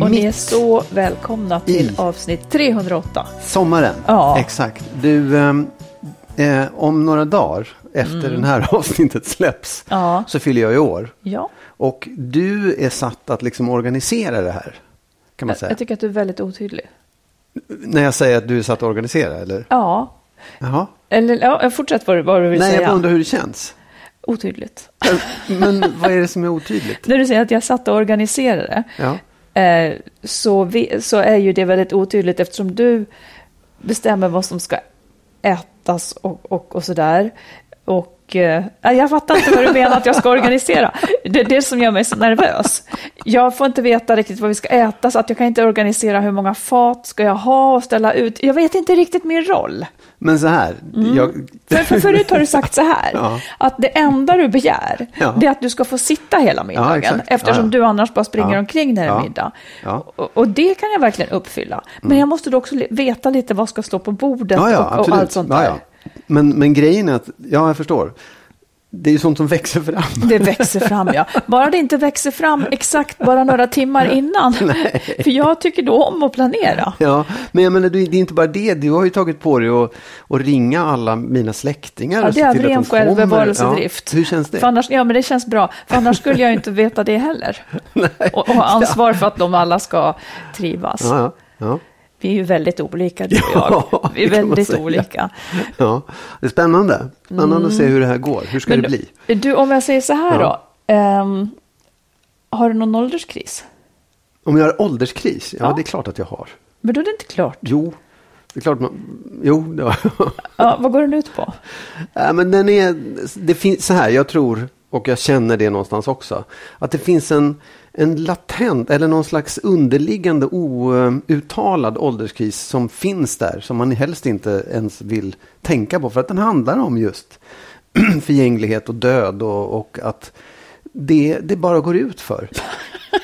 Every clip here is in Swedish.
och ni är Mitt så välkomna till i. avsnitt 308. Sommaren, Ja. exakt. Du, ehm, eh, om några dagar efter den här avsnittet släpps Mm. Ja. så fyller jag i år. Ja, Och du är satt att liksom organisera det här. Kan man jag, säga. jag tycker att du är väldigt otydlig. När jag säger att du är satt att organisera, eller? Ja, Jaha. eller ja, fortsätt vad du, vad du vill Nej, säga. jag bara undrar hur det känns. Otydligt. Men vad är det som är otydligt? När du säger att jag satt och organiserade Ja eh, så, vi, så är ju det väldigt otydligt eftersom du bestämmer vad som ska ätas och, och, och sådär. Och eh, jag fattar inte vad du menar att jag ska organisera. Det är det som gör mig så nervös. Jag får inte veta riktigt vad vi ska äta så att jag kan inte organisera hur många fat ska jag ha och ställa ut. Jag vet inte riktigt min roll. Men så här. Jag, För, för förut har du sagt så här, Ja. att det enda du begär, Ja. det är att du ska få sitta hela middagen, eftersom Ja, ja. du annars bara springer omkring när det är middag. Mm. Och, och det kan jag verkligen uppfylla. Men jag måste då också veta lite vad ska stå på bordet och, och allt sånt där. Men, men grejen är att, ja, jag förstår. Det är ju sånt som växer fram. Det växer fram, ja. Bara det inte växer fram exakt bara några timmar innan. För jag tycker då om att planera. Ja, men jag menar, det är inte bara det. Du har ju tagit på dig att, att ringa alla mina släktingar. Ja, det är ren självbevarelsedrift. Ja, hur känns det? För annars, ja, men det känns bra. För annars skulle jag inte veta det heller. Och, och ha ansvar för att de alla ska trivas. Ja, ja. Vi är ju väldigt olika, du och Ja, jag. Vi är väldigt olika. ja. Det är spännande. Spännande att se hur det här går. Hur ska Men det bli? Du, om jag säger så här Ja. då. ehm, har du någon ålderskris? Om jag har ålderskris? Ja, Ja. det är klart att jag har. Men då är det inte klart. Jo, det är klart man... Jo, det har jag. Ja, vad går den ut på? Ja, men den är, det finns så här, jag tror, och jag känner det någonstans också, att det finns en, en latent eller någon slags underliggande outtalad ålderskris som finns där, som man helst inte ens vill tänka på, för att den handlar om just förgänglighet och död och, och att det, det bara går ut för.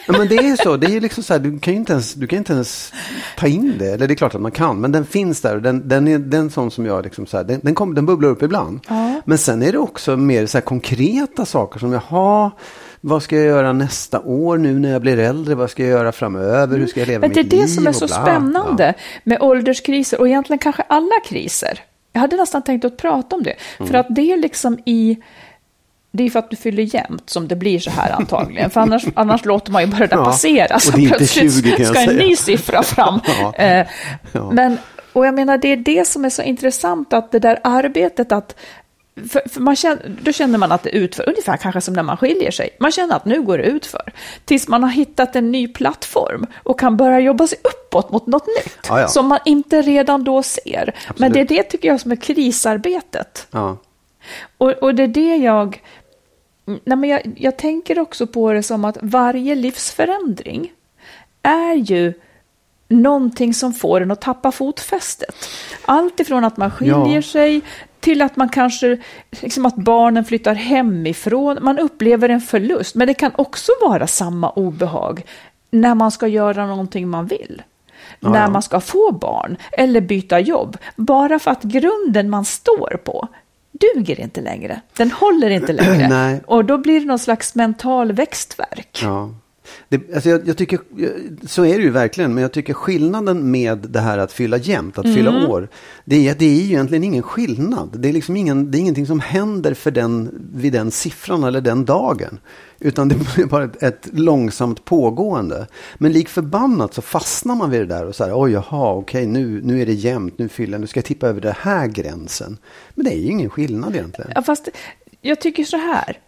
Ja, men det är så. Det är ju liksom så här, du kan ju inte ens, du kan inte ens ta in det. Eller det är klart att man kan, men den finns där. och Den, den är den sån som jag, liksom så här, den, den, kom, den bubblar upp ibland. Men sen är det också mer så konkreta saker som, jaha, vad ska jag göra nästa år nu när jag blir äldre? Vad ska jag göra framöver? Hur ska jag leva Men det är mitt liv? det som är så bla. spännande med ålderskriser och egentligen kanske alla kriser. Jag hade nästan tänkt att prata om det. Mm. För att det är liksom i... Det är för att du fyller jämnt som det blir så här antagligen. För annars, annars låter man ju bara det där Ja, passera. Så plötsligt 20 kan jag ska en ny siffra fram. Ja. Eh, Ja. Men, och jag menar, det är det som är så intressant, att det där arbetet att för, för man känner, då känner man att det utför, ungefär kanske som när man skiljer sig. Man känner att nu går det utför. Tills man har hittat en ny plattform och kan börja jobba sig uppåt mot något nytt. Ja, ja. Som man inte redan då ser. Men det är det tycker jag som är krisarbetet. Ja. Och, och det är det jag... Nej, men jag... Jag tänker också på det som att varje livsförändring är ju någonting som får en att tappa fotfästet. Allt ifrån att man skiljer Ja. sig till att man kanske, liksom att barnen flyttar hemifrån. Man upplever en förlust, men det kan också vara samma obehag när man ska göra någonting man vill. Ja, när ja. man ska få barn eller byta jobb. Bara för att grunden man står på duger inte längre. Den håller inte längre. Och då blir det någon slags mental växtverk. Ja. Det, alltså jag, jag tycker, så är det ju verkligen, men jag tycker skillnaden med det här att fylla jämnt, att Mm. fylla år, det är, det är ju egentligen ingen skillnad. Det är liksom ingen, det är ingenting som händer för den, vid den siffran eller den dagen. Utan det är bara ett, ett långsamt pågående. Men lik förbannat så fastnar man vid det där och så här, oj jaha, okej nu, nu är det jämnt, nu fyller nu ska jag tippa över den här gränsen. Men det är ju ingen skillnad egentligen. Ja, fast jag tycker så här.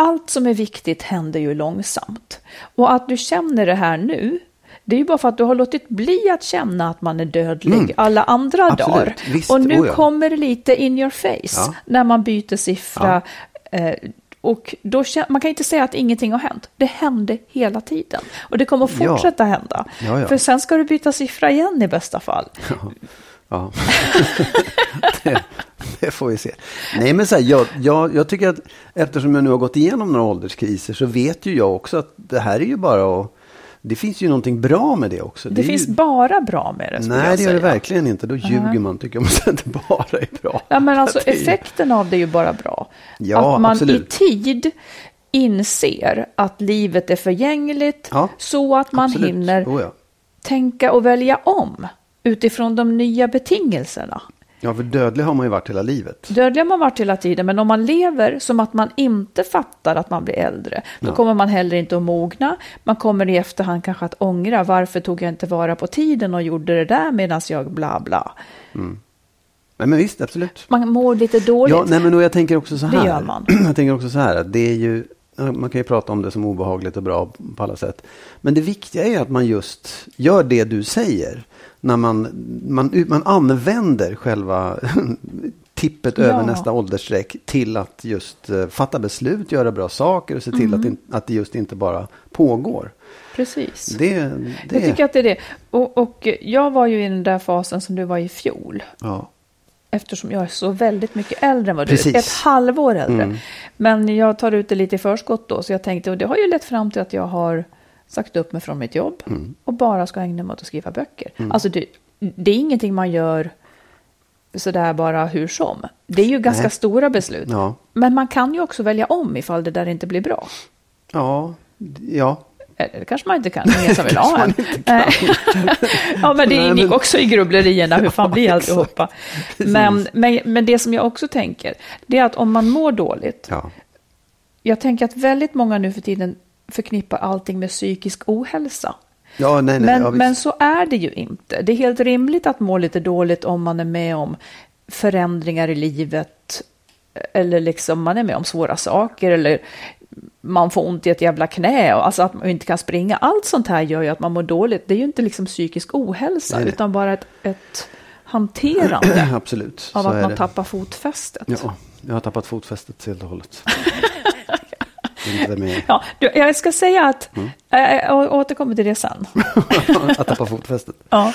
Allt som är viktigt händer ju långsamt. Och att du känner det här nu, det är ju bara för att du har låtit bli att känna att man är dödlig alla andra Mm. Absolut. dagar. Visst, och nu oh ja. kommer det lite in your face Ja. när man byter siffra. Eh, och då, man kan inte säga att ingenting har hänt. Det hände hela tiden. Och det kommer att Ja. fortsätta hända. Ja, ja. För sen ska du byta siffra igen i bästa fall. Ja, det, det får vi se. Nej, men så här, jag, jag, jag tycker att eftersom jag nu har gått igenom några ålderskriser så vet ju jag också att det här är ju bara att... Det finns ju någonting bra med det också. Det, är finns ju, bara bra med det. Nej, det gör det verkligen inte. Då ljuger man tycker jag man säger att det bara är bra. Ja, men alltså Det effekten av det är ju bara bra. Ja, att man absolut. i tid inser att livet är förgängligt Ja, så att man absolut. hinner Oh, ja. tänka och välja om utifrån de nya betingelserna. ja, för dödlig har man ju varit hela livet. Dödlig har man varit hela tiden, men om man lever som att man inte fattar att man blir äldre, då Ja. kommer man heller inte att mogna. Man kommer i efterhand kanske att ångra, varför tog jag inte vara på tiden och gjorde det där medan jag bla bla. Nej, men visst, absolut. Man mår lite dåligt. Ja, nej, men och jag tänker också så Det här. gör man. Jag tänker också så här att det är ju, man kan ju prata om det som obehagligt och bra på alla sätt. Men det viktiga är att man just gör det du säger. När man, man, man använder själva tippet Ja. över nästa åldersstreck till att just eh, fatta beslut, göra bra saker och se till Mm. att, det, att det just inte bara pågår. Precis. Det, det Jag tycker att det är det. Och, och jag var ju i den där fasen som du var i fjol. ja. Eftersom jag är så väldigt mycket äldre än vad du Precis. är. Ett halvår äldre. Mm. Men jag tar ut det lite i förskott då. Så jag tänkte, och det har ju lett fram till att jag har sagt upp mig från mitt jobb. Mm. Och bara ska ägna mig åt att skriva böcker. Alltså det, det är ingenting man gör sådär bara hur som. Det är ju ganska Nej. stora beslut. Ja. Men man kan ju också välja om ifall det där inte blir bra. Ja, ja. Eller kanske man inte kan, ingen som vill ha en. Ja, men det ingick också i grubblerierna, hur fan blir alltihopa? Men, men, men det som jag också tänker, det är att om man mår dåligt, ja. jag tänker att väldigt många nu för tiden förknippar allting med psykisk ohälsa. Ja, nej, nej. Men, ja, men så är det ju inte. Det är helt rimligt att må lite dåligt om man är med om förändringar i livet. Eller liksom man är med om svåra saker. Eller man får ont i ett jävla knä. Och alltså att man inte kan springa. Allt sånt här gör ju att man mår dåligt. Det är ju inte liksom psykisk ohälsa. Nej, nej. Utan bara ett, ett hanterande Absolut. av att man det. tappar fotfästet. Ja, jag har tappat fotfästet helt och hållet. Inte är. Ja, jag ska säga att, Mm. jag återkommer till det sen. Att tappa fotfästet. Ja.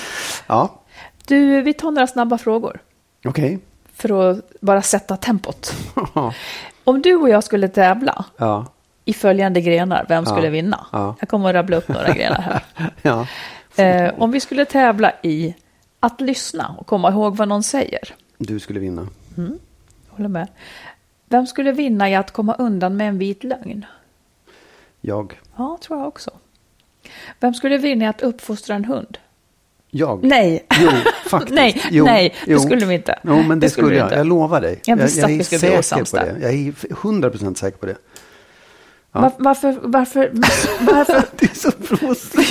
Ja, Du, vi tar några snabba frågor. okej. För att bara sätta tempot. Om du och jag skulle tävla ja, i följande grenar, vem Ja. skulle vinna? Ja. Jag kommer att rabbla upp några grenar här. ja. Eh, om vi skulle tävla i att lyssna och komma ihåg vad någon säger. Du skulle vinna. Håller med. Vem skulle vinna i att komma undan med en vit lögn? Jag. Ja, tror jag också. Vem skulle vinna i att uppfostra en hund? Jag. Nej. Jo, faktiskt. nej, Jo, nej, det jo. skulle vi inte. Jo, men det, skulle vi jag. inte. Jag lovar dig. Jag jag, att är skulle säker på det. Jag är 100% säker på det. Ja. Var, varför, varför, varför, Det är så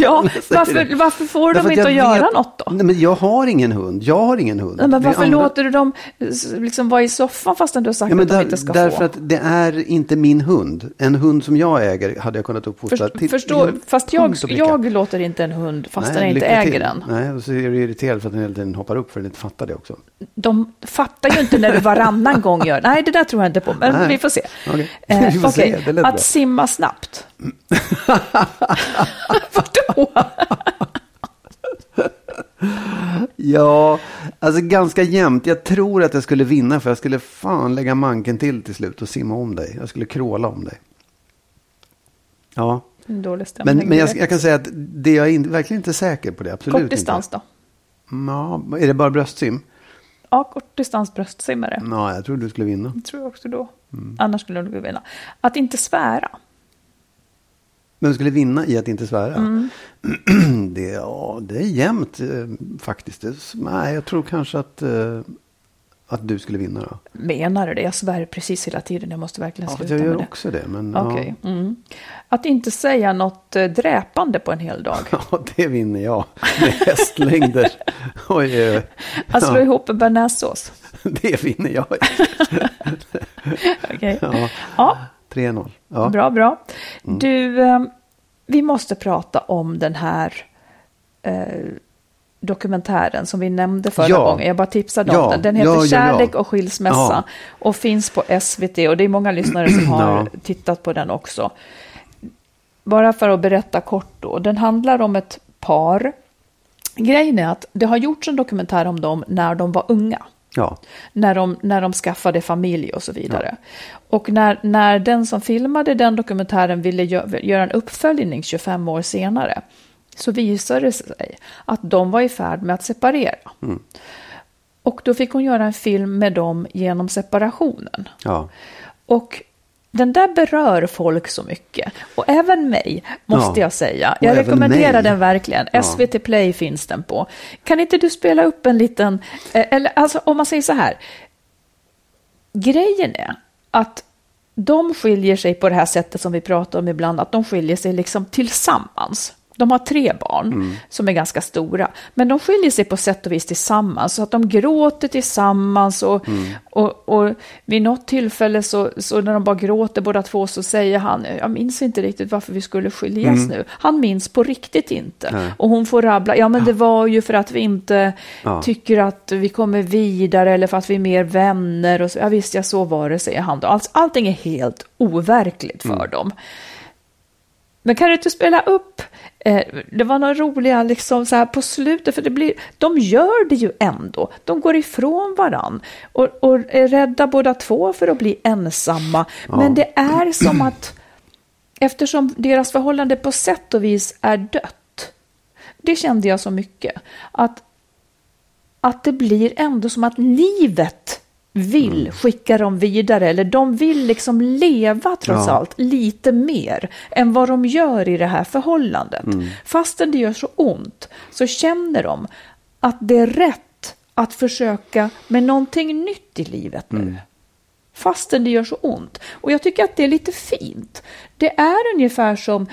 ja, varför, varför får Därför de inte jag att göra vet- något då? Nej, men jag har ingen hund. Jag har ingen hund. Nej, men varför andra- låter du dem eh, liksom vara i soffan fastän du har sagt Ja, att de där, inte ska därför få? att det är inte min hund. En hund som jag äger hade jag kunnat uppfostra. Först, till- förstår, till fast jag, jag låter inte en hund fast Nej, den inte äger till. den. Nej, och så är du irriterad för att den hela tiden hoppar upp för att den inte fattar det också. De fattar ju inte när du varannan gång gör. Nej, det där tror jag inte på, men Nej. vi får se. Okej. Eh, Vi får se, okej, det lät bra. Simma snabbt. Vadå? Ja, alltså ganska jämnt. Jag tror att jag skulle vinna för jag skulle fan lägga manken till till slut och simma om dig. Jag skulle kråla om dig. Ja, En dålig stämning. Men, men jag, jag kan säga att det jag är in, verkligen inte säker på det. Absolut Kort distans inte. då? Ja, är det bara bröstsim? Ja, kort distans bröstsimmare. Ja, jag tror du skulle vinna. Det tror jag också då. Mm. Annars skulle jag nog vinna. Att inte svära. Men du skulle vinna i att inte svära? Mm. det, ja, det är jämnt eh, faktiskt. Det, nej, jag tror kanske att, eh, att du skulle vinna då. Menar du det? Jag svär precis hela tiden. Jag måste verkligen Ja, sluta jag gör också det. Men Okej. Mm. Att inte säga något eh, dräpande på en hel dag. ja, ja, det vinner jag med hästlängder. Oj, Att slå ja, ihop en bearnaisesås. det vinner jag. Okej. Ja, Ja, 3-0. Ja. bra, bra. Mm. Du, eh, vi måste prata om den här eh, dokumentären som vi nämnde förra Ja. gången. Jag bara tipsade om Ja, den. Den heter ja, ja, ja. Kärlek och skilsmässa Ja. och finns på SVT och det är många lyssnare som har Ja. tittat på den också. Bara för att berätta kort då. Den handlar om ett par. Grejen är att det har gjorts en dokumentär om dem när de var unga ja. när de, när de skaffade familj och så vidare. Och när, när den som filmade den dokumentären ville gö- göra en uppföljning 25 år senare så visade det sig att de var i färd med att separera. Och då fick hon göra en film med dem genom separationen. ja. Och den där berör folk så mycket. Och även mig, måste Ja. jag säga. Jag rekommenderar mig. den verkligen. Ja. SVT Play finns den på. Kan inte du spela upp en liten... eh, Eller alltså om man säger så här. Grejen är att de skiljer sig på det här sättet som vi pratar om ibland. Att de skiljer sig liksom tillsammans. De har tre barn Mm. som är ganska stora. Men de skiljer sig på sätt och vis tillsammans. Så att de gråter tillsammans. Och, Mm. och, och vid något tillfälle så, så när de bara gråter båda två så säger han, jag minns inte riktigt varför vi skulle skiljas nu. Han minns på riktigt inte. Mm. Nej. Och hon får rabbla, ja men det var ju för att vi inte Ja. tycker att vi kommer vidare eller för att vi är mer vänner. Och så, ja visst, ja så var det, säger han då. Allt, allting är helt overkligt för dem. Men kan du inte spela upp, eh, det var några roliga liksom så här på slutet, för det blir, de gör det ju ändå. De går ifrån varann och, och är rädda båda två för att bli ensamma. Men det är som att, eftersom deras förhållande på sätt och vis är dött, det kände jag så mycket, att, att det blir ändå som att livet vill skicka dem vidare, eller de vill liksom leva trots Ja. allt lite mer än vad de gör i det här förhållandet. Fastän det gör så ont så känner de att det är rätt att försöka med någonting nytt i livet nu. Fastän det gör så ont. Och jag tycker att det är lite fint. Det är ungefär som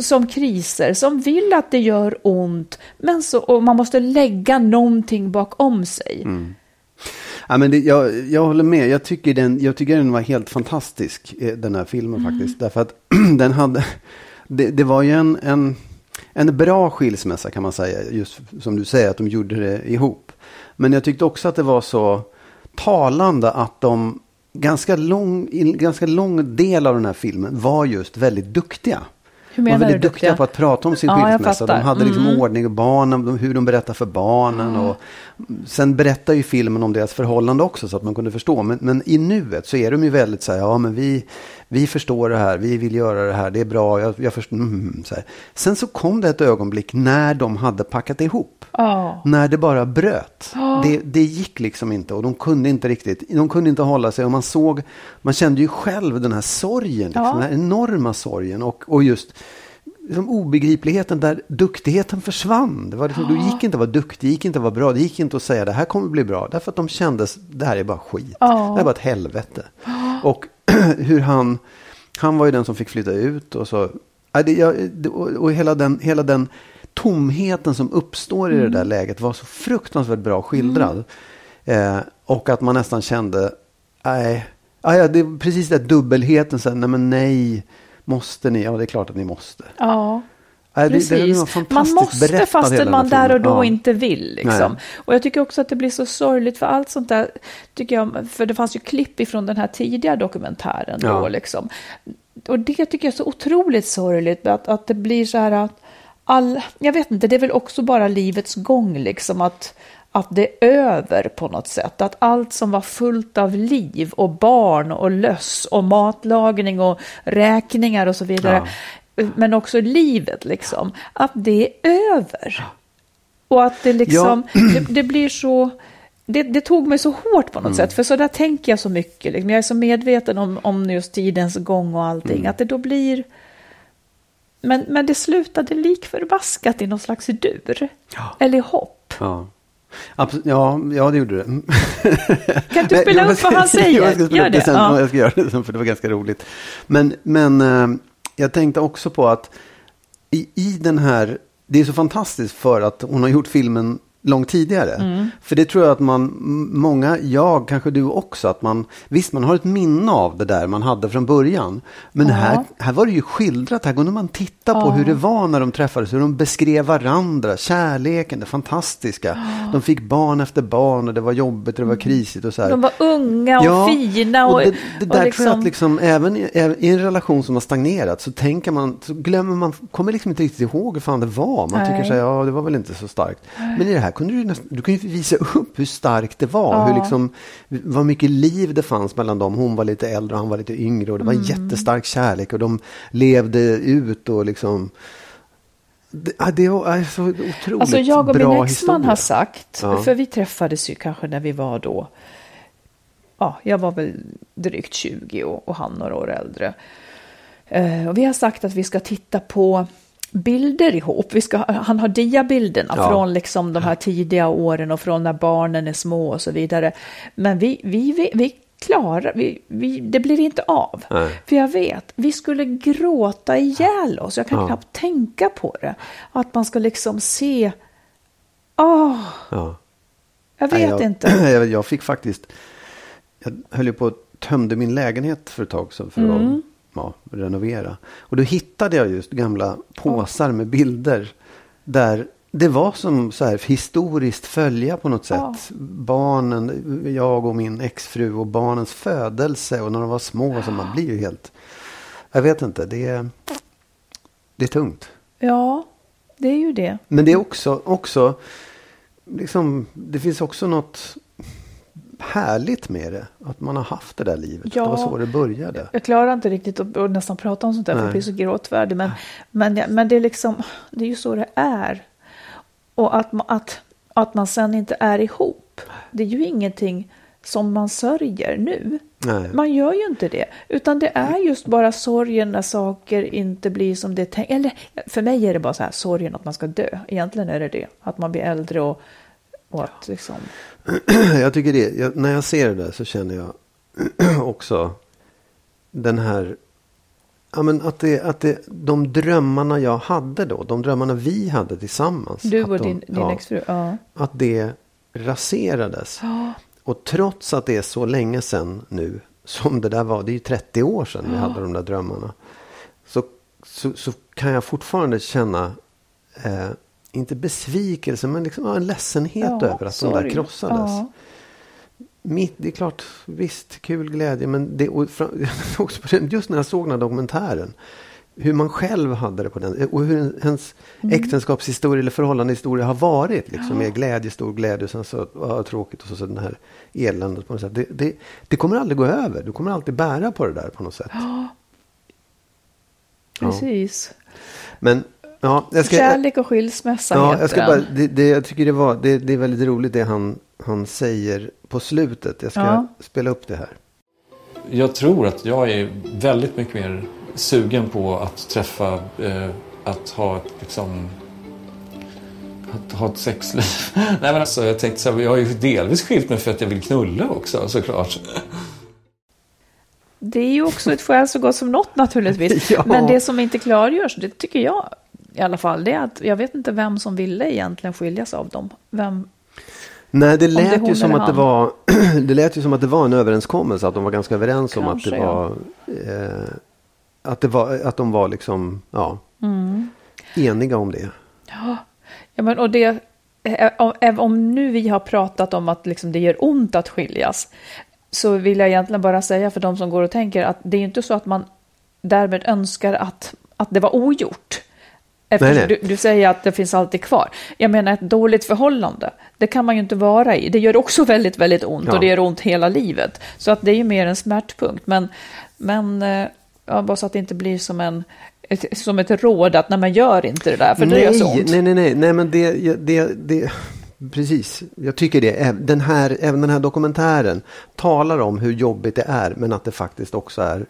som kriser, som vill att det gör ont, men så, och man måste lägga någonting bakom sig. Ja, men det, jag, jag håller med. Jag tycker, den, jag tycker den var helt fantastisk, eh, den här filmen faktiskt. Därför att den hade, det, det var ju en, en, en bra skilsmässa kan man säga. Just som du säger, att de gjorde det ihop. Men jag tyckte också att det var så talande att de ganska lång, ganska lång del av den här filmen var just väldigt duktiga. Hur De var menar du väldigt duktiga duktiga? på att prata om sin Ja, skilsmässa. De hade liksom Mm. ordning och barnen, de, hur de berättar för barnen. Och, sen berättar ju filmen om deras förhållande också så att man kunde förstå. Men, men i nuet så är de ju väldigt så här, ja men vi, vi förstår det här, vi vill göra det här, det är bra, jag, jag förstår. Mm, så här. Sen så kom det ett ögonblick när de hade packat ihop. Ja. När det bara bröt. Det, det gick liksom inte och de kunde inte riktigt, de kunde inte hålla sig och man såg, man kände ju själv den här sorgen, liksom, Ja. den här enorma sorgen och, och just liksom obegripligheten där duktigheten försvann. Det, var liksom, det gick inte att vara duktig, det gick inte att vara bra, det gick inte att säga det här kommer bli bra. Därför att de kändes, det här är bara skit. Ja. Det här är bara ett helvete. Och hur han, han var ju den som fick flytta ut och så. Det, och, hela den, hela den tomheten som uppstår i det där läget var så fruktansvärt bra skildrad. Eh, och att man nästan kände, nej, ja, det är precis den dubbelheten, sen, nej men nej, måste ni? Ja, det är klart att ni måste. Ja, Precis. Man måste fastän man där och då Ja. inte vill. Liksom. Och jag tycker också att det blir så sorgligt för allt sånt där, tycker jag, för det fanns ju klipp ifrån den här tidiga dokumentären då Ja. liksom. Och det tycker jag är så otroligt sorgligt, att, att det blir så här att all, jag vet inte, det är väl också bara livets gång liksom att att det är över på något sätt. Att allt som var fullt av liv och barn och löss och matlagning och räkningar och så vidare men också livet liksom, att det är över. Och att det liksom, det, det blir så, det, det, tog mig så hårt på något mm. sätt, för så där tänker jag så mycket. Liksom. Jag är så medveten om, om just tidens gång och allting, mm. att det då blir... Men, men det slutade lik förbaskat i någon slags dur, ja. eller hopp. Ja. Absolut, ja, ja, det gjorde det. Kan du spela upp vad han säger? Jag ska spela Gör det. Sen, ja. Jag ska göra det sen, för det var ganska roligt. Men, men eh, jag tänkte också på att i, i den här, det är så fantastiskt för att hon har gjort filmen långt tidigare. Mm. För det tror jag att man, många, jag, kanske du också, att man, visst man har ett minne av det där man hade från början. Men ja. här, här var det ju skildrat, här kunde man titta på ja. hur det var när de träffades, hur de beskrev varandra, kärleken, det fantastiska. Ja. De fick barn efter barn och det var jobbigt och det var mm. krisigt och så här. De var unga och fina. Och, och det, det där liksom... tror jag att liksom, även i, i, en relation som har stagnerat så tänker man, så glömmer man, kommer liksom inte riktigt ihåg hur fan det var. Man Nej. tycker så här, ja det var väl inte så starkt. Men i det här här kunde du, nästan, du kunde visa upp hur starkt det var. Ja. Hur liksom, vad mycket liv det fanns mellan dem. Hon var lite äldre och han var lite yngre. Och det var mm. jättestark kärlek. Och de levde ut och liksom. Det, det är så otroligt Alltså jag och min exman har sagt, ja. för vi träffades ju kanske när vi var då, ja, jag var väl drygt 20 och, och han några år äldre. Uh, och vi har sagt att vi ska titta på bilder ihop. Vi ska, han har diabilderna ja. från liksom de här tidiga åren och från när barnen är små och så vidare. Men vi, vi, vi, vi klarar, vi, vi, det blir inte av. Nej. För jag vet, vi skulle gråta ihjäl oss. Jag kan ja. knappt tänka på det. Att man ska liksom se, åh, oh, ja. jag vet jag, inte. Jag fick faktiskt, jag höll ju på att tömde min lägenhet för ett tag sedan för mm. att ja, renovera. Och då hittade jag just gamla påsar med bilder. Där det var som så här historiskt följa på något sätt. Ja. Barnen, jag och min exfru och barnens födelse och när de var små. Så man blir ju helt... Jag vet inte, det är, det är tungt. Ja, det är ju det. Men det är också, också liksom, det finns också något härligt med det. Att man har haft det där livet. Ja, det var så det började. Jag klarar inte riktigt att, att nästan prata om sånt där. För jag blir så gråtfärdig. Men, men, men det är liksom, det är ju så det är. Och att, att, att man sen inte är ihop. Det är ju ingenting som man sörjer nu. Nej. Man gör ju inte det. Utan det är just bara sorgen när saker inte blir som det är tänkt. Eller för mig är det bara så här, sorgen att man ska dö. Egentligen är det det. Att man blir äldre och, och att liksom... jag tycker det. Jag, när jag ser det där så känner jag också den här. Ja, men att det, att det, de drömmarna jag hade då, de drömmarna vi hade tillsammans. Du och de, din, din ja, exfru? Ja. Att det raserades. Ja. Och trots att det är så länge sedan nu som det där var, det är ju 30 år sedan vi hade de där drömmarna. Så, så, så kan jag fortfarande känna eh, inte besvikelse, men liksom en ledsenhet ja, över att sorry. de där krossades. Ja. Mitt, det är klart, visst, kul glädje, men det, också just när jag såg den här dokumentären, hur man själv hade det på den och hur ens mm. äktenskapshistoria eller förhållandehistoria har varit. Liksom, ja. Med glädje, stor glädje och sen så ja, tråkigt och så, så den här eländet på något sätt. Det, det, det, kommer aldrig gå över. Du kommer alltid bära på det där på något sätt. Ja. Precis. Men Ja, jag ska, Kärlek och skilsmässa ja, heter jag ska bara, det, det, Jag tycker det, var, det, det är väldigt roligt det han, han säger på slutet. Jag ska ja. spela upp det här. Jag tror att jag är väldigt mycket mer sugen på att träffa, eh, att ha ett liksom att ha ett sexliv. Nej men alltså jag tänkte så här, jag har ju delvis skilt mig för att jag vill knulla också såklart. Det är ju också ett skäl så gott som något naturligtvis. ja. Men det som inte klargörs, det tycker jag i alla fall, det är att jag vet inte vem som ville egentligen skiljas av dem. Vem, Nej, det lät, det ju som att det, var, det lät ju som att det var en överenskommelse. Att de var ganska överens Kanske, om att det var... Eh, att, det var att de var liksom, ja, mm. eniga om det. Ja, ja men och det... Eh, om, om nu vi har pratat om att liksom det gör ont att skiljas. Så vill jag egentligen bara säga för de som går och tänker att det är inte så att man därmed önskar att, att det var ogjort. Eftersom nej, nej. Du, du, säger att det finns alltid kvar. Jag menar ett dåligt förhållande, det kan man ju inte vara i. Det gör också väldigt, väldigt ont ja. och det gör ont hela livet. Så att det är ju mer en smärtpunkt. Men, men eh, ja, bara så att det inte blir som en, ett, som ett råd att när man gör inte det där för det nej, gör så ont. nej, nej, nej, nej, men det, det, det, precis. Jag tycker det. Den här, även den här dokumentären talar om hur jobbigt det är, men att det faktiskt också är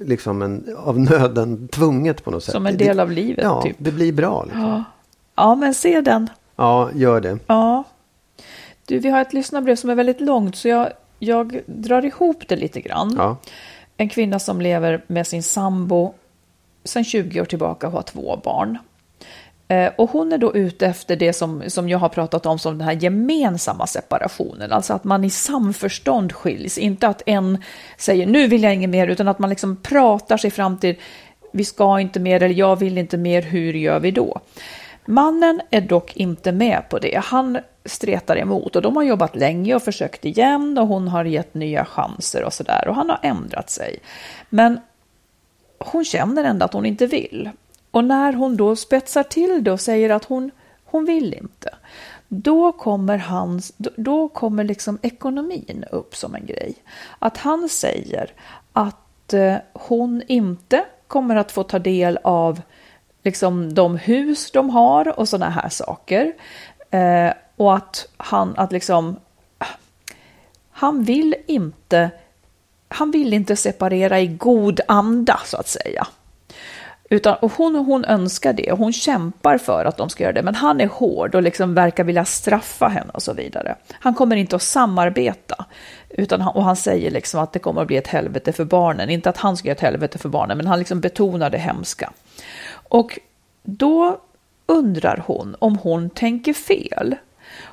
liksom en, av nöden tvunget på något sätt. Som en del det, av livet, ja, typ. det blir bra. Liksom. Ja. ja, men se den. Ja, gör det. Ja. Du, vi har ett lyssnarbrev som är väldigt långt så jag, jag drar ihop det lite grann. Ja. En kvinna som lever med sin sambo sedan 20 år tillbaka och har två barn. Eh, och hon är då ute efter det som, som jag har pratat om som den här gemensamma separationen. Alltså att man i samförstånd skiljs. Inte att en säger nu vill jag inget mer utan att man liksom pratar sig fram till vi ska inte mer eller jag vill inte mer, hur gör vi då? Mannen är dock inte med på det. Han stretar emot och de har jobbat länge och försökt igen och hon har gett nya chanser och sådär och han har ändrat sig. Men hon känner ändå att hon inte vill. Och när hon då spetsar till det och säger att hon, hon vill inte, då kommer, hans, då kommer liksom ekonomin upp som en grej. Att han säger att eh, hon inte kommer att få ta del av liksom de hus de har och sådana här saker. Eh, och att han, att liksom, han vill inte, han vill inte separera i god anda så att säga. Utan, och hon, hon önskar det och hon kämpar för att de ska göra det. Men han är hård och liksom verkar vilja straffa henne och så vidare. Han kommer inte att samarbeta. Utan han, och han säger liksom att det kommer att bli ett helvete för barnen. Inte att han ska göra ett helvete för barnen, men han liksom betonar det hemska. Och då undrar hon om hon tänker fel.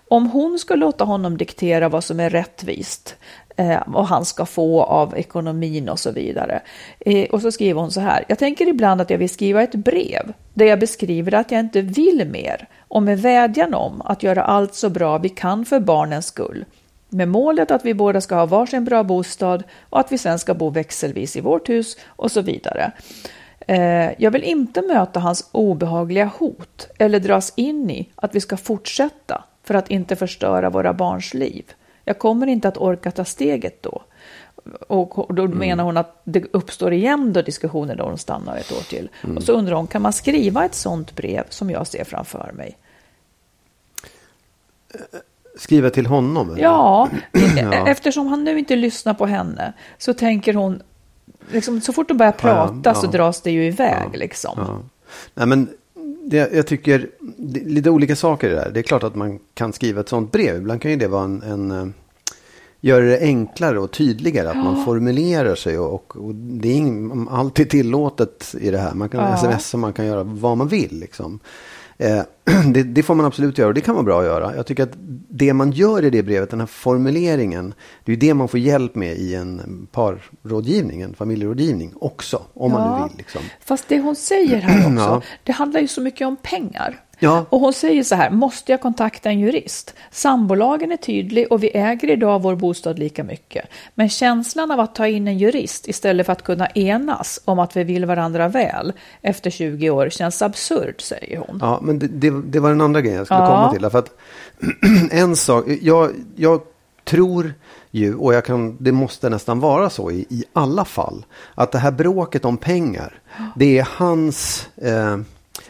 Om hon ska låta honom diktera vad som är rättvist eh, och han ska få av ekonomin och så vidare. Eh, och så skriver hon så här. Jag tänker ibland att jag vill skriva ett brev där jag beskriver att jag inte vill mer och med vädjan om att göra allt så bra vi kan för barnens skull. Med målet att vi båda ska ha varsin bra bostad och att vi sen ska bo växelvis i vårt hus och så vidare. Eh, jag vill inte möta hans obehagliga hot eller dras in i att vi ska fortsätta för att inte förstöra våra barns liv. Jag kommer inte att orka ta steget då. Och då mm. menar hon att det uppstår igen då diskussioner då hon stannar ett år till. Mm. Och så undrar hon, kan man skriva ett sånt brev som jag ser framför mig? Skriva till honom? Eller? Ja, ja, eftersom han nu inte lyssnar på henne så tänker hon, liksom, så fort de börjar prata ja, ja. så dras det ju iväg. Liksom. Nej, men det, jag tycker det, lite olika saker där. Det är klart att man kan skriva ett sånt brev. Ibland kan ju det vara en, en eh, göra det enklare och tydligare. Att ja. man formulerar sig och, och, och det är alltid tillåtet i det här. Man kan ja. sms och man kan göra vad man vill. Liksom. Eh, det, det, får man absolut göra och det kan vara bra att göra. Jag tycker att det man gör i det brevet, den här formuleringen, det är det man får hjälp med i en parrådgivning, en familjerådgivning också, om ja, man nu vill. Liksom. Fast det hon säger här också, ja. det handlar ju så mycket om pengar. Ja. Och hon säger så här, måste jag kontakta en jurist? Sambolagen är tydlig och vi äger idag vår bostad lika mycket. Men känslan av att ta in en jurist istället för att kunna enas om att vi vill varandra väl efter 20 år känns absurd, säger hon. Ja, men det, det, det var den andra grejen jag skulle ja. komma till. För att en sak, jag, jag tror ju, och jag kan, det måste nästan vara så i, i alla fall, att det här bråket om pengar, det är hans eh,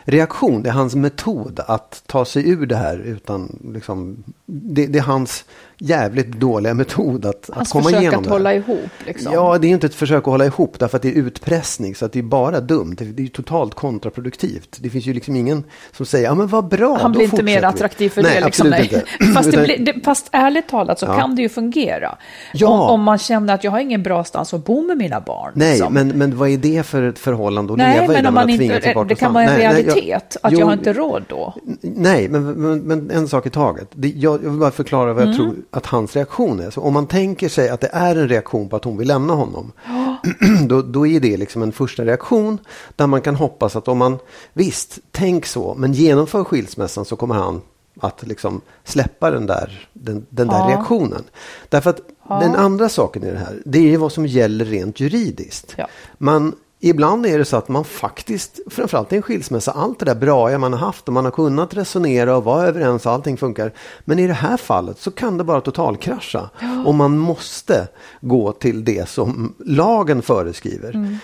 reaktion, det är hans metod att ta sig ur det här utan liksom, det, det är hans jävligt dåliga metod att, att komma igenom det. Hans försök att hålla ihop liksom. Ja, det är inte ett försök att hålla ihop därför att det är utpressning så att det är bara dumt. Det, är totalt kontraproduktivt. Det finns ju liksom ingen som säger, ja men vad bra, Han blir inte mer attraktiv för nej, det. Liksom, nej. Inte. fast, det blir, det, fast ärligt talat så ja. kan det ju fungera. Ja. Om, om, man känner att jag har ingen bra stans att bo med mina barn. Nej, liksom. men, men vad är det för ett förhållande att nej, leva men i? Om man inte, det kan vara en nej, realitet, jag, att jo, jag har inte råd då. Nej, men, men, men en sak i taget. Det, jag, jag vill bara förklara vad jag mm. tror att hans reaktion är. Så om man tänker sig att det är en reaktion på att hon vill lämna honom. då, då är det liksom en första reaktion. Där man kan hoppas att om man, visst, tänk så, men genomför skilsmässan så kommer han att liksom släppa den där, den, den där ja. reaktionen. Därför att ja. den andra saken i det här, det är vad som gäller rent juridiskt. Ja. Man Ibland är det så att man faktiskt, framförallt i en skilsmässa, allt det där bra man har haft och man har kunnat resonera och vara överens och allting funkar. Men i det här fallet så kan det bara totalkrascha. Ja. Och man måste gå till det som lagen föreskriver. Mm.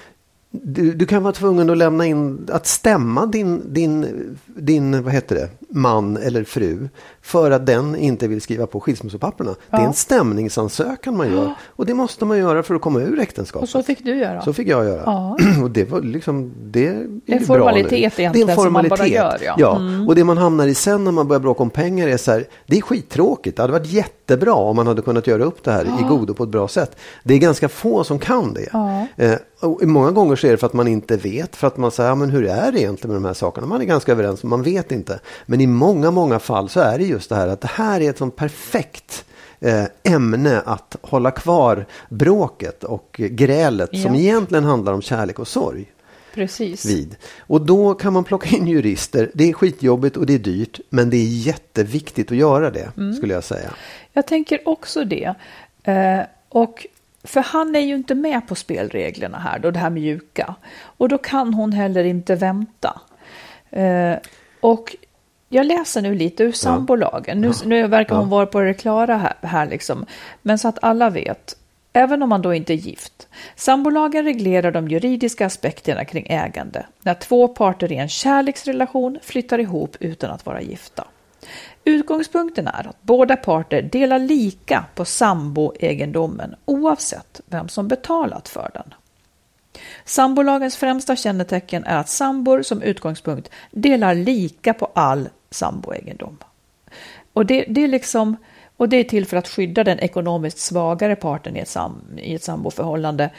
Du, du, kan vara tvungen att lämna in, att stämma din, din, din vad heter det, man eller fru för att den inte vill skriva på skilsmässopapperna. Ja. Det är en stämningsansökan man gör och det måste man göra för att komma ur äktenskapet. Och så fick du göra. Så fick jag göra. Ja. och det var liksom, det är, det är en formalitet egentligen det är en formalitet. som man bara gör. Ja, ja. Mm. och det man hamnar i sen när man börjar bråka om pengar är så här, det är skittråkigt. Det hade varit jättebra om man hade kunnat göra upp det här ja. i godo på ett bra sätt. Det är ganska få som kan det. Ja. Eh, och många gånger så är det för att man inte vet, för att man säger, ja, men hur är det egentligen med de här sakerna? Man är ganska överens, man vet inte. Men i många, många fall så är det just det här att det här är ett sånt perfekt eh, ämne att hålla kvar bråket och grälet ja. som egentligen handlar om kärlek och sorg. Precis. Vid. Och då kan man plocka in jurister. Det är skitjobbigt och det är dyrt, men det är jätteviktigt att göra det, mm. skulle jag säga. Jag tänker också det. Eh, och för han är ju inte med på spelreglerna här, då, det här mjuka. Och då kan hon heller inte vänta. Eh, och jag läser nu lite ur sambolagen. Nu, nu verkar hon vara på det klara här, här liksom. Men så att alla vet, även om man då inte är gift. Sambolagen reglerar de juridiska aspekterna kring ägande när två parter i en kärleksrelation flyttar ihop utan att vara gifta. Utgångspunkten är att båda parter delar lika på samboegendomen oavsett vem som betalat för den. Sambolagens främsta kännetecken är att sambor som utgångspunkt delar lika på all samboegendom. Och det, det, är liksom, och det är till för att skydda den ekonomiskt svagare parten i ett, sam, i ett samboförhållande.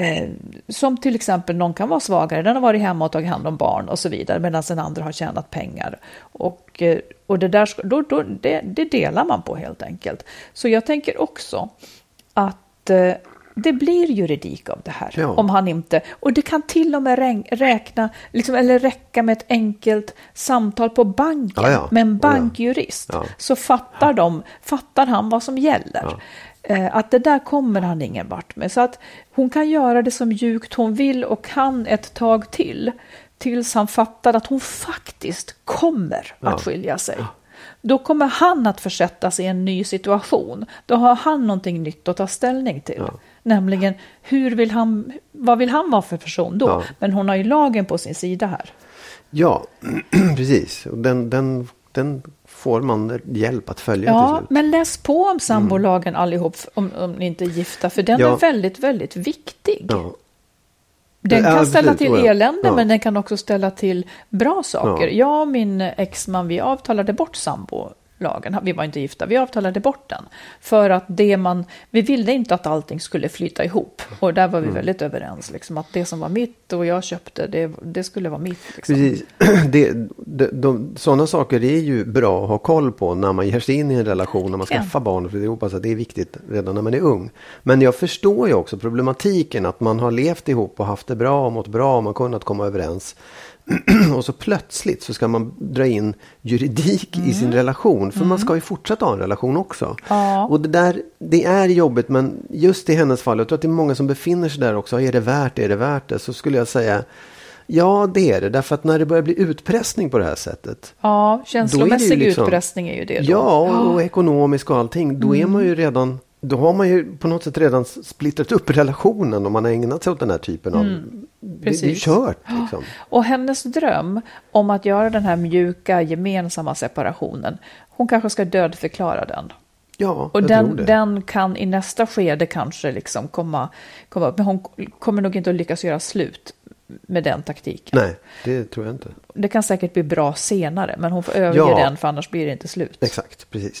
Eh, som till exempel någon kan vara svagare, den har varit hemma och tagit hand om barn och så vidare, medan den andra har tjänat pengar. Och, eh, och det, där, då, då, det, det delar man på helt enkelt. Så jag tänker också att eh, det blir juridik av det här. Ja. Om han inte, och det kan till och med räkna, liksom, eller räcka med ett enkelt samtal på banken ja, ja. med en bankjurist. Så fattar, de, fattar han vad som gäller. Eh, att det där kommer han ingen vart med. Så att hon kan göra det så mjukt hon vill och kan ett tag till. Tills han fattar att hon faktiskt kommer att skilja sig. Då kommer han att försättas i en ny situation. Då har han någonting nytt att ta ställning till. Ja. Nämligen, hur vill han, vad vill han vara för person då? Ja. Men hon har ju lagen på sin sida här. Ja, precis. Den, den, den får man hjälp att följa Ja, men läs på om sambolagen mm. allihop om, om ni inte är gifta. För den ja. är väldigt, väldigt viktig. Ja. Den kan ställa till elände ja. men den kan också ställa till bra saker. Ja. Jag och min exman vi avtalade bort sambo lagen. Vi var inte gifta, vi avtalade bort den. För att det man, vi ville inte att allting skulle flyta ihop. Och där var vi mm. väldigt överens, liksom, att det som var mitt och jag köpte, det, det skulle vara mitt. Liksom. Precis. Det, de, de, sådana saker är ju bra att ha koll på när man ger sig in i en relation, när man skaffar barn. För jag hoppas att det är viktigt redan när man är ung. Men jag förstår ju också problematiken att man har levt ihop och haft det bra och mått bra och man kunnat komma överens. och så plötsligt så ska man dra in juridik mm. i sin mm. relation. För mm. man ska ju fortsätta ha en relation också. Ja. Och det där, det är jobbigt men just i hennes fall, jag tror att det är många som befinner sig där också. Är det värt det? Är det värt det? Så skulle jag säga Ja, det är det. Därför att när det börjar bli utpressning på det här sättet. Ja, känslomässig liksom, utpressning är ju det. Då. Ja, och, och ekonomisk och allting. Då mm. är man ju redan då har man ju på något sätt redan splittrat upp relationen om man har ägnat sig åt den här typen av... Mm, det, det är kört. Liksom. Och hennes dröm om att göra den här mjuka gemensamma separationen, hon kanske ska dödförklara den. Ja, och den, den kan i nästa skede kanske liksom komma, komma upp, men hon kommer nog inte att lyckas göra slut med den taktiken. Nej, det tror jag inte. Det kan säkert bli bra senare, men hon får överge ja, den för annars blir det inte slut. Exakt, precis.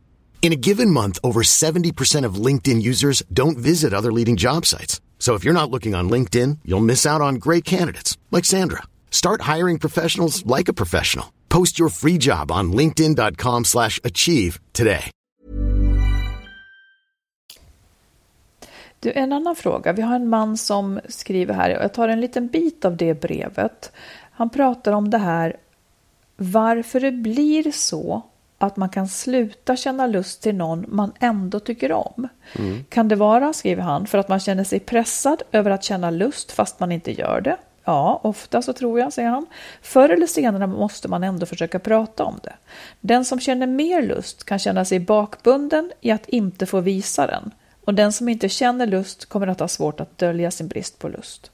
In a given month, over 70% of LinkedIn users don't visit other leading job sites. So if you're not looking on LinkedIn, you'll miss out on great candidates like Sandra. Start hiring professionals like a professional. Post your free job on linkedin.com/achieve slash achieve today. Du, en annan fråga. Vi har en man som skriver här, jag tar en liten bit av det brevet. Han pratar om det här varför det blir så att man kan sluta känna lust till någon man ändå tycker om. Kan det vara, skriver han, för att man känner sig pressad över att känna lust fast man inte gör det? Ja, ofta så tror jag, säger han. Förr eller senare måste man ändå försöka prata om det. Den som känner mer lust kan känna sig bakbunden i att inte få visa den. Och den som inte känner lust kommer att ha svårt att dölja sin brist på lust.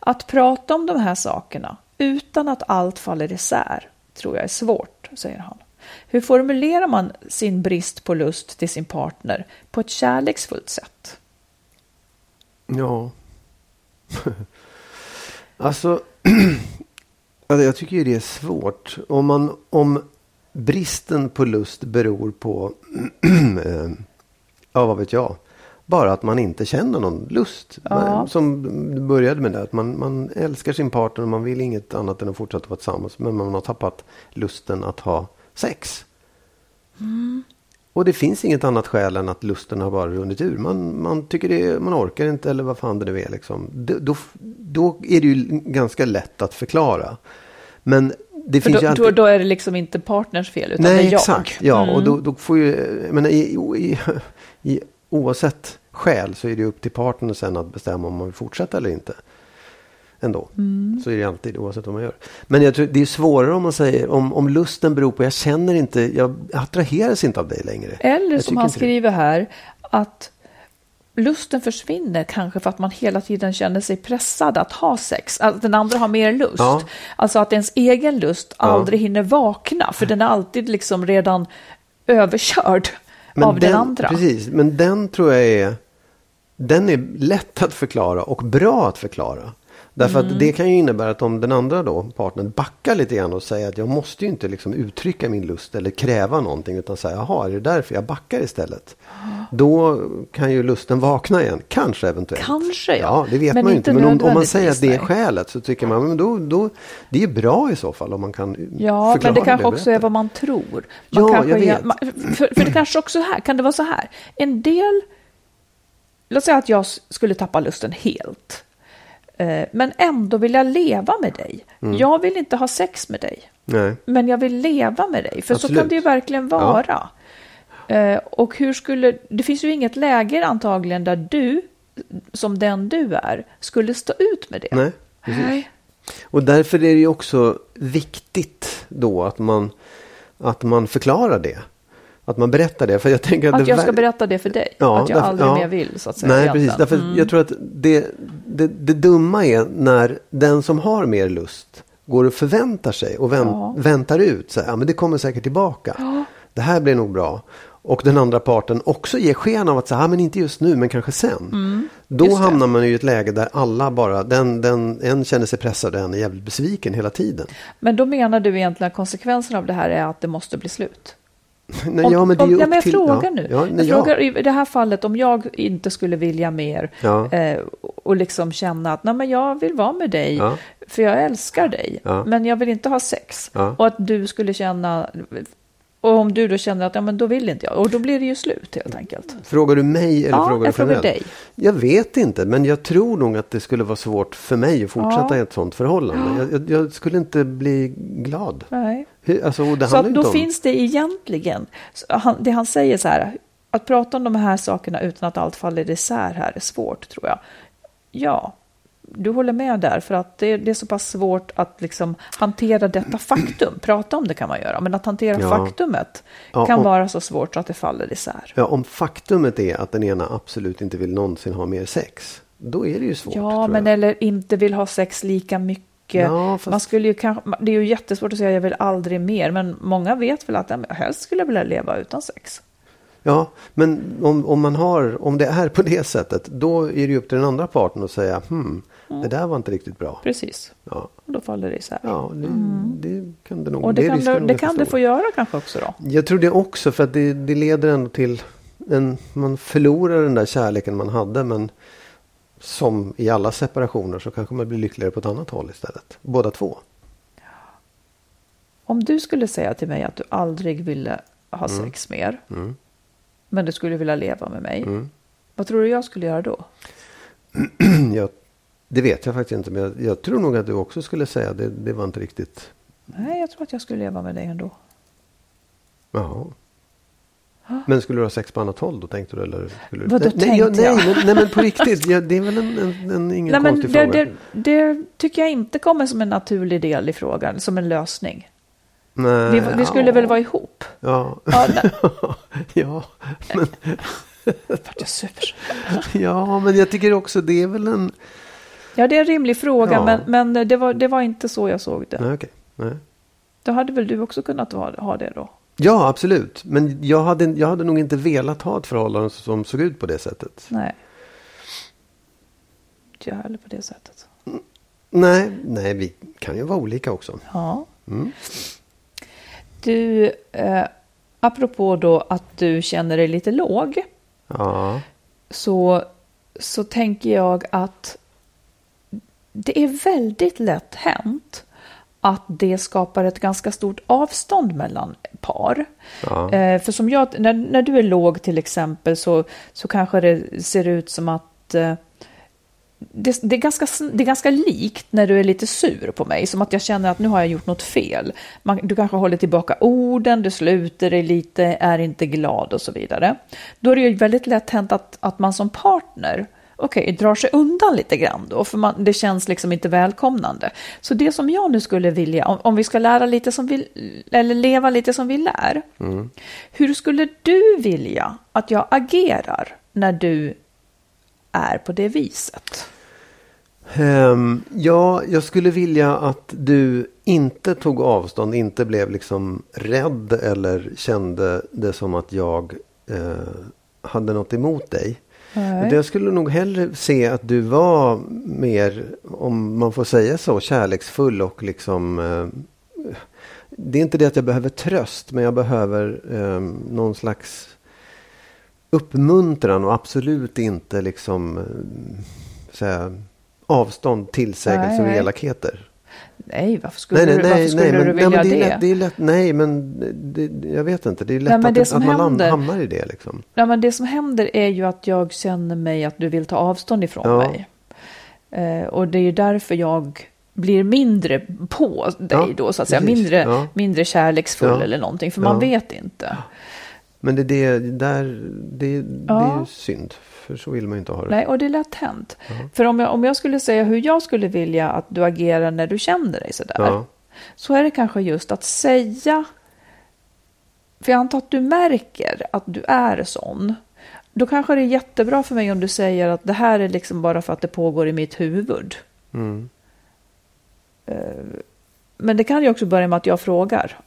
Att prata om de här sakerna utan att allt faller isär tror jag är svårt, säger han. Hur formulerar man sin brist på lust till sin partner på ett kärleksfullt sätt? Ja. alltså, alltså, jag tycker ju det är svårt. Om, man, om bristen på lust beror på, eh, ja vad vet jag, bara att man inte känner någon lust. Ja. Som började med det, att man, man älskar sin partner och man vill inget annat än att fortsätta vara tillsammans. Men man har tappat lusten att ha sex. Och det finns inget annat skäl än att lusten har bara runnit ur. Man, man tycker det, man orkar inte eller vad fan det nu är. Liksom. Då, då, då är det ju ganska lätt att förklara. Men det finns då, ju alltid... då, då är det liksom inte partners fel utan det Nej, är jag. exakt. Ja, och då, då får ju, menar, i, i, i, oavsett skäl så är det upp till partnern sen att bestämma om man vill fortsätta eller inte. Ändå. Mm. Så är det alltid oavsett vad man gör. Men jag tror det är svårare om man säger om, om lusten beror på jag känner inte, jag attraheras inte av dig längre. Eller Jag som han inte det. skriver här, att lusten försvinner kanske för att man hela tiden känner sig pressad att ha sex. Att den andra har mer lust. Ja. Alltså att ens egen lust aldrig hinner vakna, för den är alltid liksom redan överkörd av den, andra. Precis, men den tror jag är den är lätt att förklara och bra att förklara. Därför Mm. att det kan ju innebära att om den andra då, partnern backar lite grann och säger att jag måste ju inte liksom uttrycka min lust eller kräva någonting utan säga jaha, är det därför jag backar istället? Då kan ju lusten vakna igen, kanske eventuellt. Kanske, ja. Ja, det vet Men man ju inte. Men om, om man säger att det är skälet så tycker man men då, då det är bra i så fall om man kan Ja, men det kanske och också är vad man tror. Man Ja, kanske jag vet. man- för, för det kanske också här, kan det vara så här. En del, låt säga att jag skulle tappa lusten helt. Eh, Men ändå vill jag leva med dig. Mm. Jag vill inte ha sex med dig. Nej. Men jag vill leva med dig. För så Absolut. kan det ju verkligen vara. Eh, Och hur skulle, det finns ju inget läge antagligen där du, som den du är, skulle stå ut med det. Nej, precis. Nej. Och därför är det ju också viktigt då att man, att man förklarar det. Att man berättar det. För jag tänker att, Att jag ska berätta det för dig. Ja, att jag därför- aldrig ja. mer vill, så att säga. Nej, precis. Därför Mm. Jag tror att det, det, det dumma är när den som har mer lust går och förväntar sig och vänt, Ja. väntar ut. Så här, ja, men det kommer säkert tillbaka. Det här blir nog bra. Och den andra parten också ger sken av att säga, ja, men inte just nu, men kanske sen. Då Mm. Det. hamnar man i ett läge där alla bara, den, den, en känner sig pressad och en är jävligt besviken hela tiden. Men då menar du egentligen att konsekvensen av det här är att det måste bli slut? Nej, Om, ja, men det är om, ju ja, upp men jag till- frågar ja, nu. Ja, nej, jag ja. frågar i det här fallet om jag inte skulle vilja mer Ja. eh, och liksom känna att Nej, men jag vill vara med dig Ja. för jag älskar dig Ja. men jag vill inte ha sex. Ja. Och att du skulle känna och om du då känner att ja, men då vill inte jag och då blir det ju slut helt enkelt. Frågar du mig eller Ja, frågar du jag frågar generellt? dig. Jag vet inte, men jag tror nog att det skulle vara svårt för mig att fortsätta Ja. i ett sånt förhållande. Jag, jag, skulle inte bli glad. Nej. Alltså, det Så då om... finns det egentligen, han, det han säger så här, att prata om de här sakerna utan att allt faller isär här är svårt tror jag. Ja, du håller med där för att det, det är så pass svårt att liksom hantera detta faktum. Prata om det kan man göra, men att hantera Ja. faktumet Ja, kan och- vara så svårt så att det faller isär. Ja, om faktumet är att den ena absolut inte vill någonsin ha mer sex. då är det ju svårt. Ja, men jag. eller inte vill ha sex lika mycket. Ja, fast- Man skulle ju kanske, det är ju jättesvårt att säga jag vill aldrig mer, men många vet väl att helst skulle jag vilja leva utan sex. Ja, men om, om, man har, om det är på det sättet, då är det ju upp till den andra parten att säga hmm, det där var inte riktigt bra. Precis, Ja, och då faller det isär. ja det, det kan det nog. Mm. Och det, kan, det, nog det jag kan det förstår. få göra kanske också då. Jag tror det också för att det, det leder ändå till en, man förlorar den där kärleken man hade men som i alla separationer så kanske man blir lyckligare på ett annat håll istället. Båda två. Om du skulle säga till mig att du aldrig ville ha sex mer, Mm. men du skulle vilja leva med mig, Mm. vad tror du jag skulle göra då? Jag, det vet jag faktiskt inte men jag, jag tror nog att du också skulle säga det, det var inte riktigt. Nej, jag tror att jag skulle leva med dig ändå. Jaha. Men skulle du ha sex på annat håll då tänkte du? Eller skulle du... Vadå nej, nej, tänkte jag? nej, men, nej men på riktigt. Ja, det är väl en, en, en ingen Nej, men konstig det, fråga. det, det tycker jag inte kommer som en naturlig del i frågan, som en lösning. nej, Vi, vi skulle ja, väl vara ihop? Ja, Ja, nej, ja, men, vart jag super. ja, men jag tycker också det är väl en... Ja, det är en rimlig fråga, Ja. men, men det, var, det var inte så jag såg det. Nej, okej. Nej. Då hade väl du också kunnat ha, ha det då? Ja, absolut. Men jag hade, jag hade nog inte velat ha ett förhållande som såg ut på det sättet. Nej. Inte jag heller på det sättet. Nej, nej, vi kan ju vara olika också. Ja. Mm. Du, eh, apropå då att du känner dig lite låg, Ja, så, så tänker jag att det är väldigt lätt hänt att det skapar ett ganska stort avstånd mellan par. ja, Eh, för som jag, när, när du är låg till exempel så, så kanske det ser ut som att eh, det, det, är ganska, det är ganska likt när du är lite sur på mig, som att jag känner att nu har jag gjort något fel. Man, du kanske håller tillbaka orden, du sluter dig lite, är inte glad och så vidare. Då är det ju väldigt lätt hänt att, att man som partner okej, drar sig undan lite grann då, för man, det känns liksom inte välkomnande. Så det som jag nu skulle vilja, om, om vi ska lära lite som vi, eller leva lite som vi lär, hur skulle du vilja att jag agerar när du är på det viset? Ehm, ja, jag skulle vilja att du inte tog avstånd, inte blev liksom rädd eller kände det som att jag eh, hade något emot dig. Utan jag skulle nog hellre se att du var mer, om man får säga så, kärleksfull och liksom eh, Det är inte det att jag behöver tröst men jag behöver eh, någon slags uppmuntran och absolut inte liksom eh, säga, avstånd, tillsägelser Nej, och nej. elakheter. Nej, varför skulle, du, varför skulle du men, vilja nej, det? det? Är lätt, det är lätt, nej, men det, jag vet inte. Det är lätt Nej, att, att man händer- hamnar i det. Liksom. Ja, men det som händer är ju att jag känner mig att du vill ta avstånd ifrån Ja. mig. Eh, och det är ju därför jag blir mindre på dig Ja, då, så att säga. precis. Mindre, Ja. mindre kärleksfull eller någonting, för man vet inte. Men det, det, där, det, det är ju synd. För så vill man ju inte ha det. Nej, och det är lätt hänt. För om jag, om jag skulle säga hur jag skulle vilja att du agerar när du känner dig sådär. Ja. Så är det kanske just att säga. För jag antar att du märker att du är sån. Då kanske det är jättebra för mig om du säger att det här är liksom bara för att det pågår i mitt huvud. Mm. Eh, Men det kan ju också börja med att jag frågar.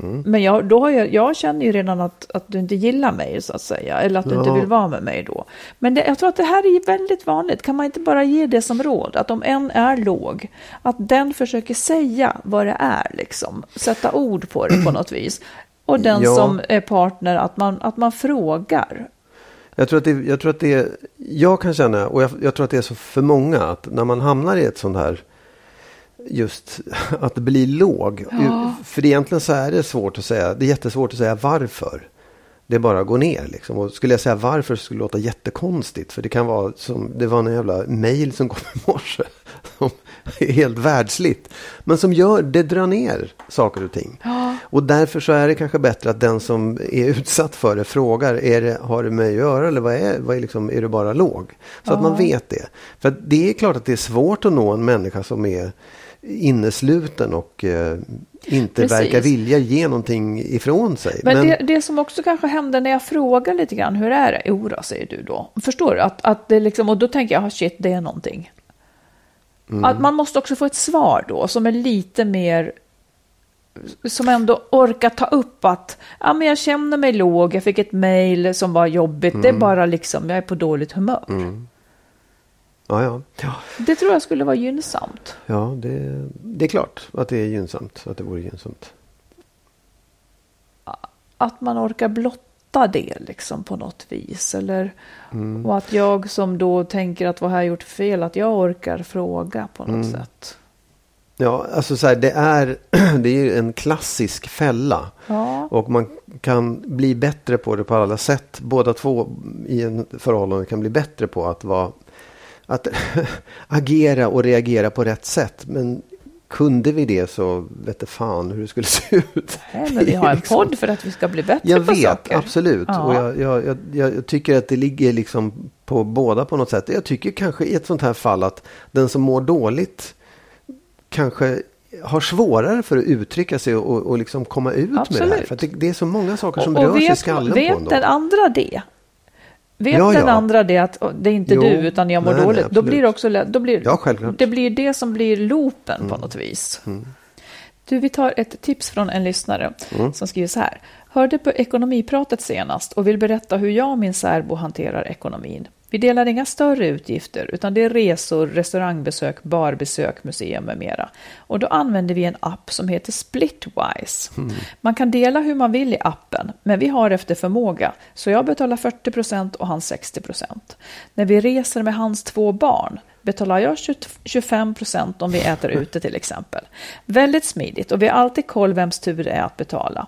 Mm. Men jag, då har jag, jag känner ju redan att, att du inte gillar mig så att säga. Eller att du inte Ja. vill vara med mig då. Men det, jag tror att det här är väldigt vanligt. Kan man inte bara ge det som råd? Att om en är låg, att den försöker säga vad det är liksom. Sätta ord på det på något vis. Och den Ja. som är partner, att man, att man frågar. Jag tror att det, jag tror att det jag kan känna, och jag, jag tror att det är så för många, att när man hamnar i ett sånt här, just att blir låg. För egentligen så är det svårt att säga, det är jättesvårt att säga varför. Det är bara att gå ner liksom. Och skulle jag säga varför så skulle det låta jättekonstigt. För det kan vara som, det var en jävla mail som kom i morse. Som är helt världsligt. Men som gör, det drar ner saker och ting. Och därför så är det kanske bättre att den som är utsatt för det frågar, är det, har det med att göra eller vad är, vad är, liksom, är du bara låg? Så att man vet det. För det är klart att det är svårt att nå en människa som är innesluten och eh, inte Precis. verkar vilja ge någonting ifrån sig. Men, det, det som också kanske händer när jag frågar lite grann, hur är det? Jo då, säger du då. Förstår du? Att, att det liksom, och då tänker jag, ah, shit, det är någonting. Mm. Att man måste också få ett svar då som är lite mer som ändå orkar ta upp att ja, men jag känner mig låg, jag fick ett mejl som var jobbigt, det är Mm. bara liksom, jag är på dåligt humör. Ja, ja. Ja, Det tror jag skulle vara gynnsamt. ja det, det är klart att det är gynnsamt. Att det vore gynnsamt. Att man orkar blotta det liksom på något vis. Eller, Mm. Och att jag som då tänker att vad har jag gjort fel, att jag orkar fråga på något Mm. sätt. Ja, alltså så här, det är, det är ju en klassisk fälla. Ja, Och man kan bli bättre på det på alla sätt. Båda två i en förhållande kan bli bättre på att vara att agera och reagera på rätt sätt. Men kunde vi det så vet fan hur det skulle se ut. Nej, men vi har en Liksom. podd för att vi ska bli bättre Jag på vet, saker. absolut. Ja. Och jag, jag, jag, jag tycker att det ligger liksom på båda på något sätt. Jag tycker kanske i ett sånt här fall att den som mår dåligt kanske har svårare för att uttrycka sig och, och liksom komma ut med det här. Absolut. För det, det är så många saker som och, rör och sig i vet, skallen vet på en. den andra det? Vet Ja, den ja. andra det att det är inte Jo. du utan jag mår Nej, nej, dåligt. då absolut. blir det också då blir, Ja, självklart. Det blir det som blir loopen Mm. på något vis. Du, vi tar ett tips från en lyssnare Mm. som skriver så här. Hörde på ekonomipratet senast och vill berätta hur jag och min särbo hanterar ekonomin. Vi delar inga större utgifter utan det är resor, restaurangbesök, barbesök, museum med mera. Och då använder vi en app som heter Splitwise. Man kan dela hur man vill i appen, men vi har efter förmåga. Så jag betalar 40% och han 60% När vi reser med hans två barn betalar jag 20 25% om vi äter ute till exempel. Väldigt smidigt och vi har alltid koll vems tur det är att betala.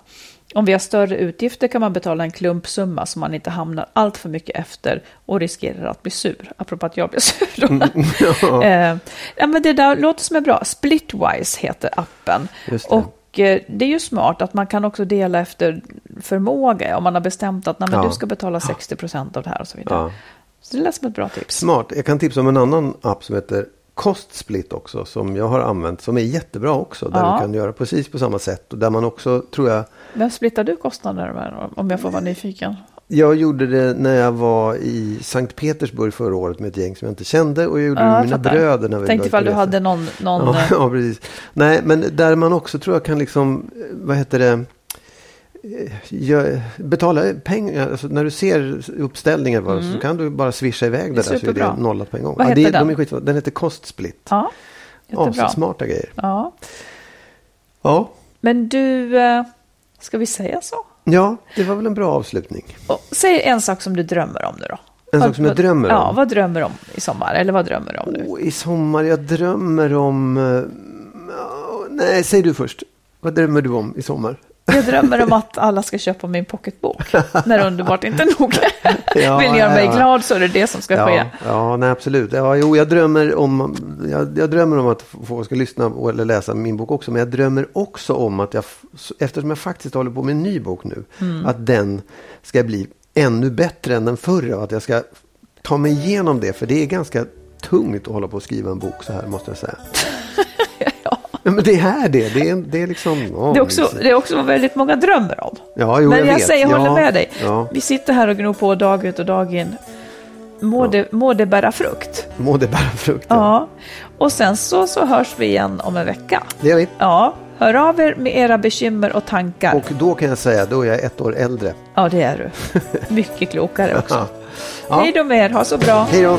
Om vi har större utgifter kan man betala en klumpsumma så man inte hamnar allt för mycket efter och riskerar att bli sur. Apropå att jag blir sur. Eh, ja, men det där låter som är bra. Splitwise heter appen. Och eh, det är ju smart att man kan också dela efter förmåga. Om man har bestämt att nej, men Ja. du ska betala 60 procent av det här och så vidare. Så det lät som ett bra tips. Smart. Jag kan tipsa om en annan app som heter Kostsplit också. Som jag har använt. Som är jättebra också. Där Ja. du kan göra precis på samma sätt. Och där man också tror jag. Vem splittar du kostnader med om jag får vara nyfiken? Jag gjorde det när jag var i Sankt Petersburg förra året med ett gäng som jag inte kände. Och jag gjorde det Ja, med jag mina fattar. bröder när vi Tänkte ifall du hade någon... någon Ja, ja, precis. Nej, men där man också tror jag kan liksom, eh, vad heter det, betala pengar. Alltså när du ser uppställningen bara, så kan du bara swisha iväg det, Mm. Det är där så är det nollat på en gång. Vad ja, heter det, den? De är skitbra. den heter Kostsplit. Ja, jättebra. Så smarta grejer. Ja. Ja. Men du, eh, ska vi säga så? ja, det var väl en bra avslutning. Och, säg en sak som du drömmer om nu då. En Vad- sak som jag vad- drömmer om? Ja, vad drömmer du om i sommar? Eller vad drömmer du om nu? Åh, I sommar, jag drömmer om... eh, nej, säg du först. Vad drömmer du om i sommar? Jag drömmer om att alla ska köpa min pocketbok. När underbart inte nog Ja, vill göra mig ja. glad så är det det som ska ske. Ja, ja nej, absolut. Ja, jo, jag, drömmer om, jag, jag drömmer om att folk ska lyssna eller läsa min bok också. Men jag drömmer också om att jag, eftersom jag faktiskt håller på med en ny bok nu, Mm. att den ska bli ännu bättre än den förra. Och att jag ska ta mig igenom det. För det är ganska tungt att hålla på och skriva en bok så här, måste jag säga. Ja. Men det är det. Det är, det är liksom... åh, Det är, också, det är också vad väldigt många drömmer om. Ja, jo, Men jag, vet. säger, jag håller Ja, med dig. Ja, Vi sitter här och gnor på dag ut och dag in. Må, det, må det bära frukt. må det bära frukt. Ja. Och sen så, så hörs vi igen om en vecka. Det gör vi. Ja, hör av er med era bekymmer och tankar. Och då kan jag säga, då är jag ett år äldre. Ja, det är du. Mycket klokare också. Ja. Hej då med er, ha så bra. Hej då!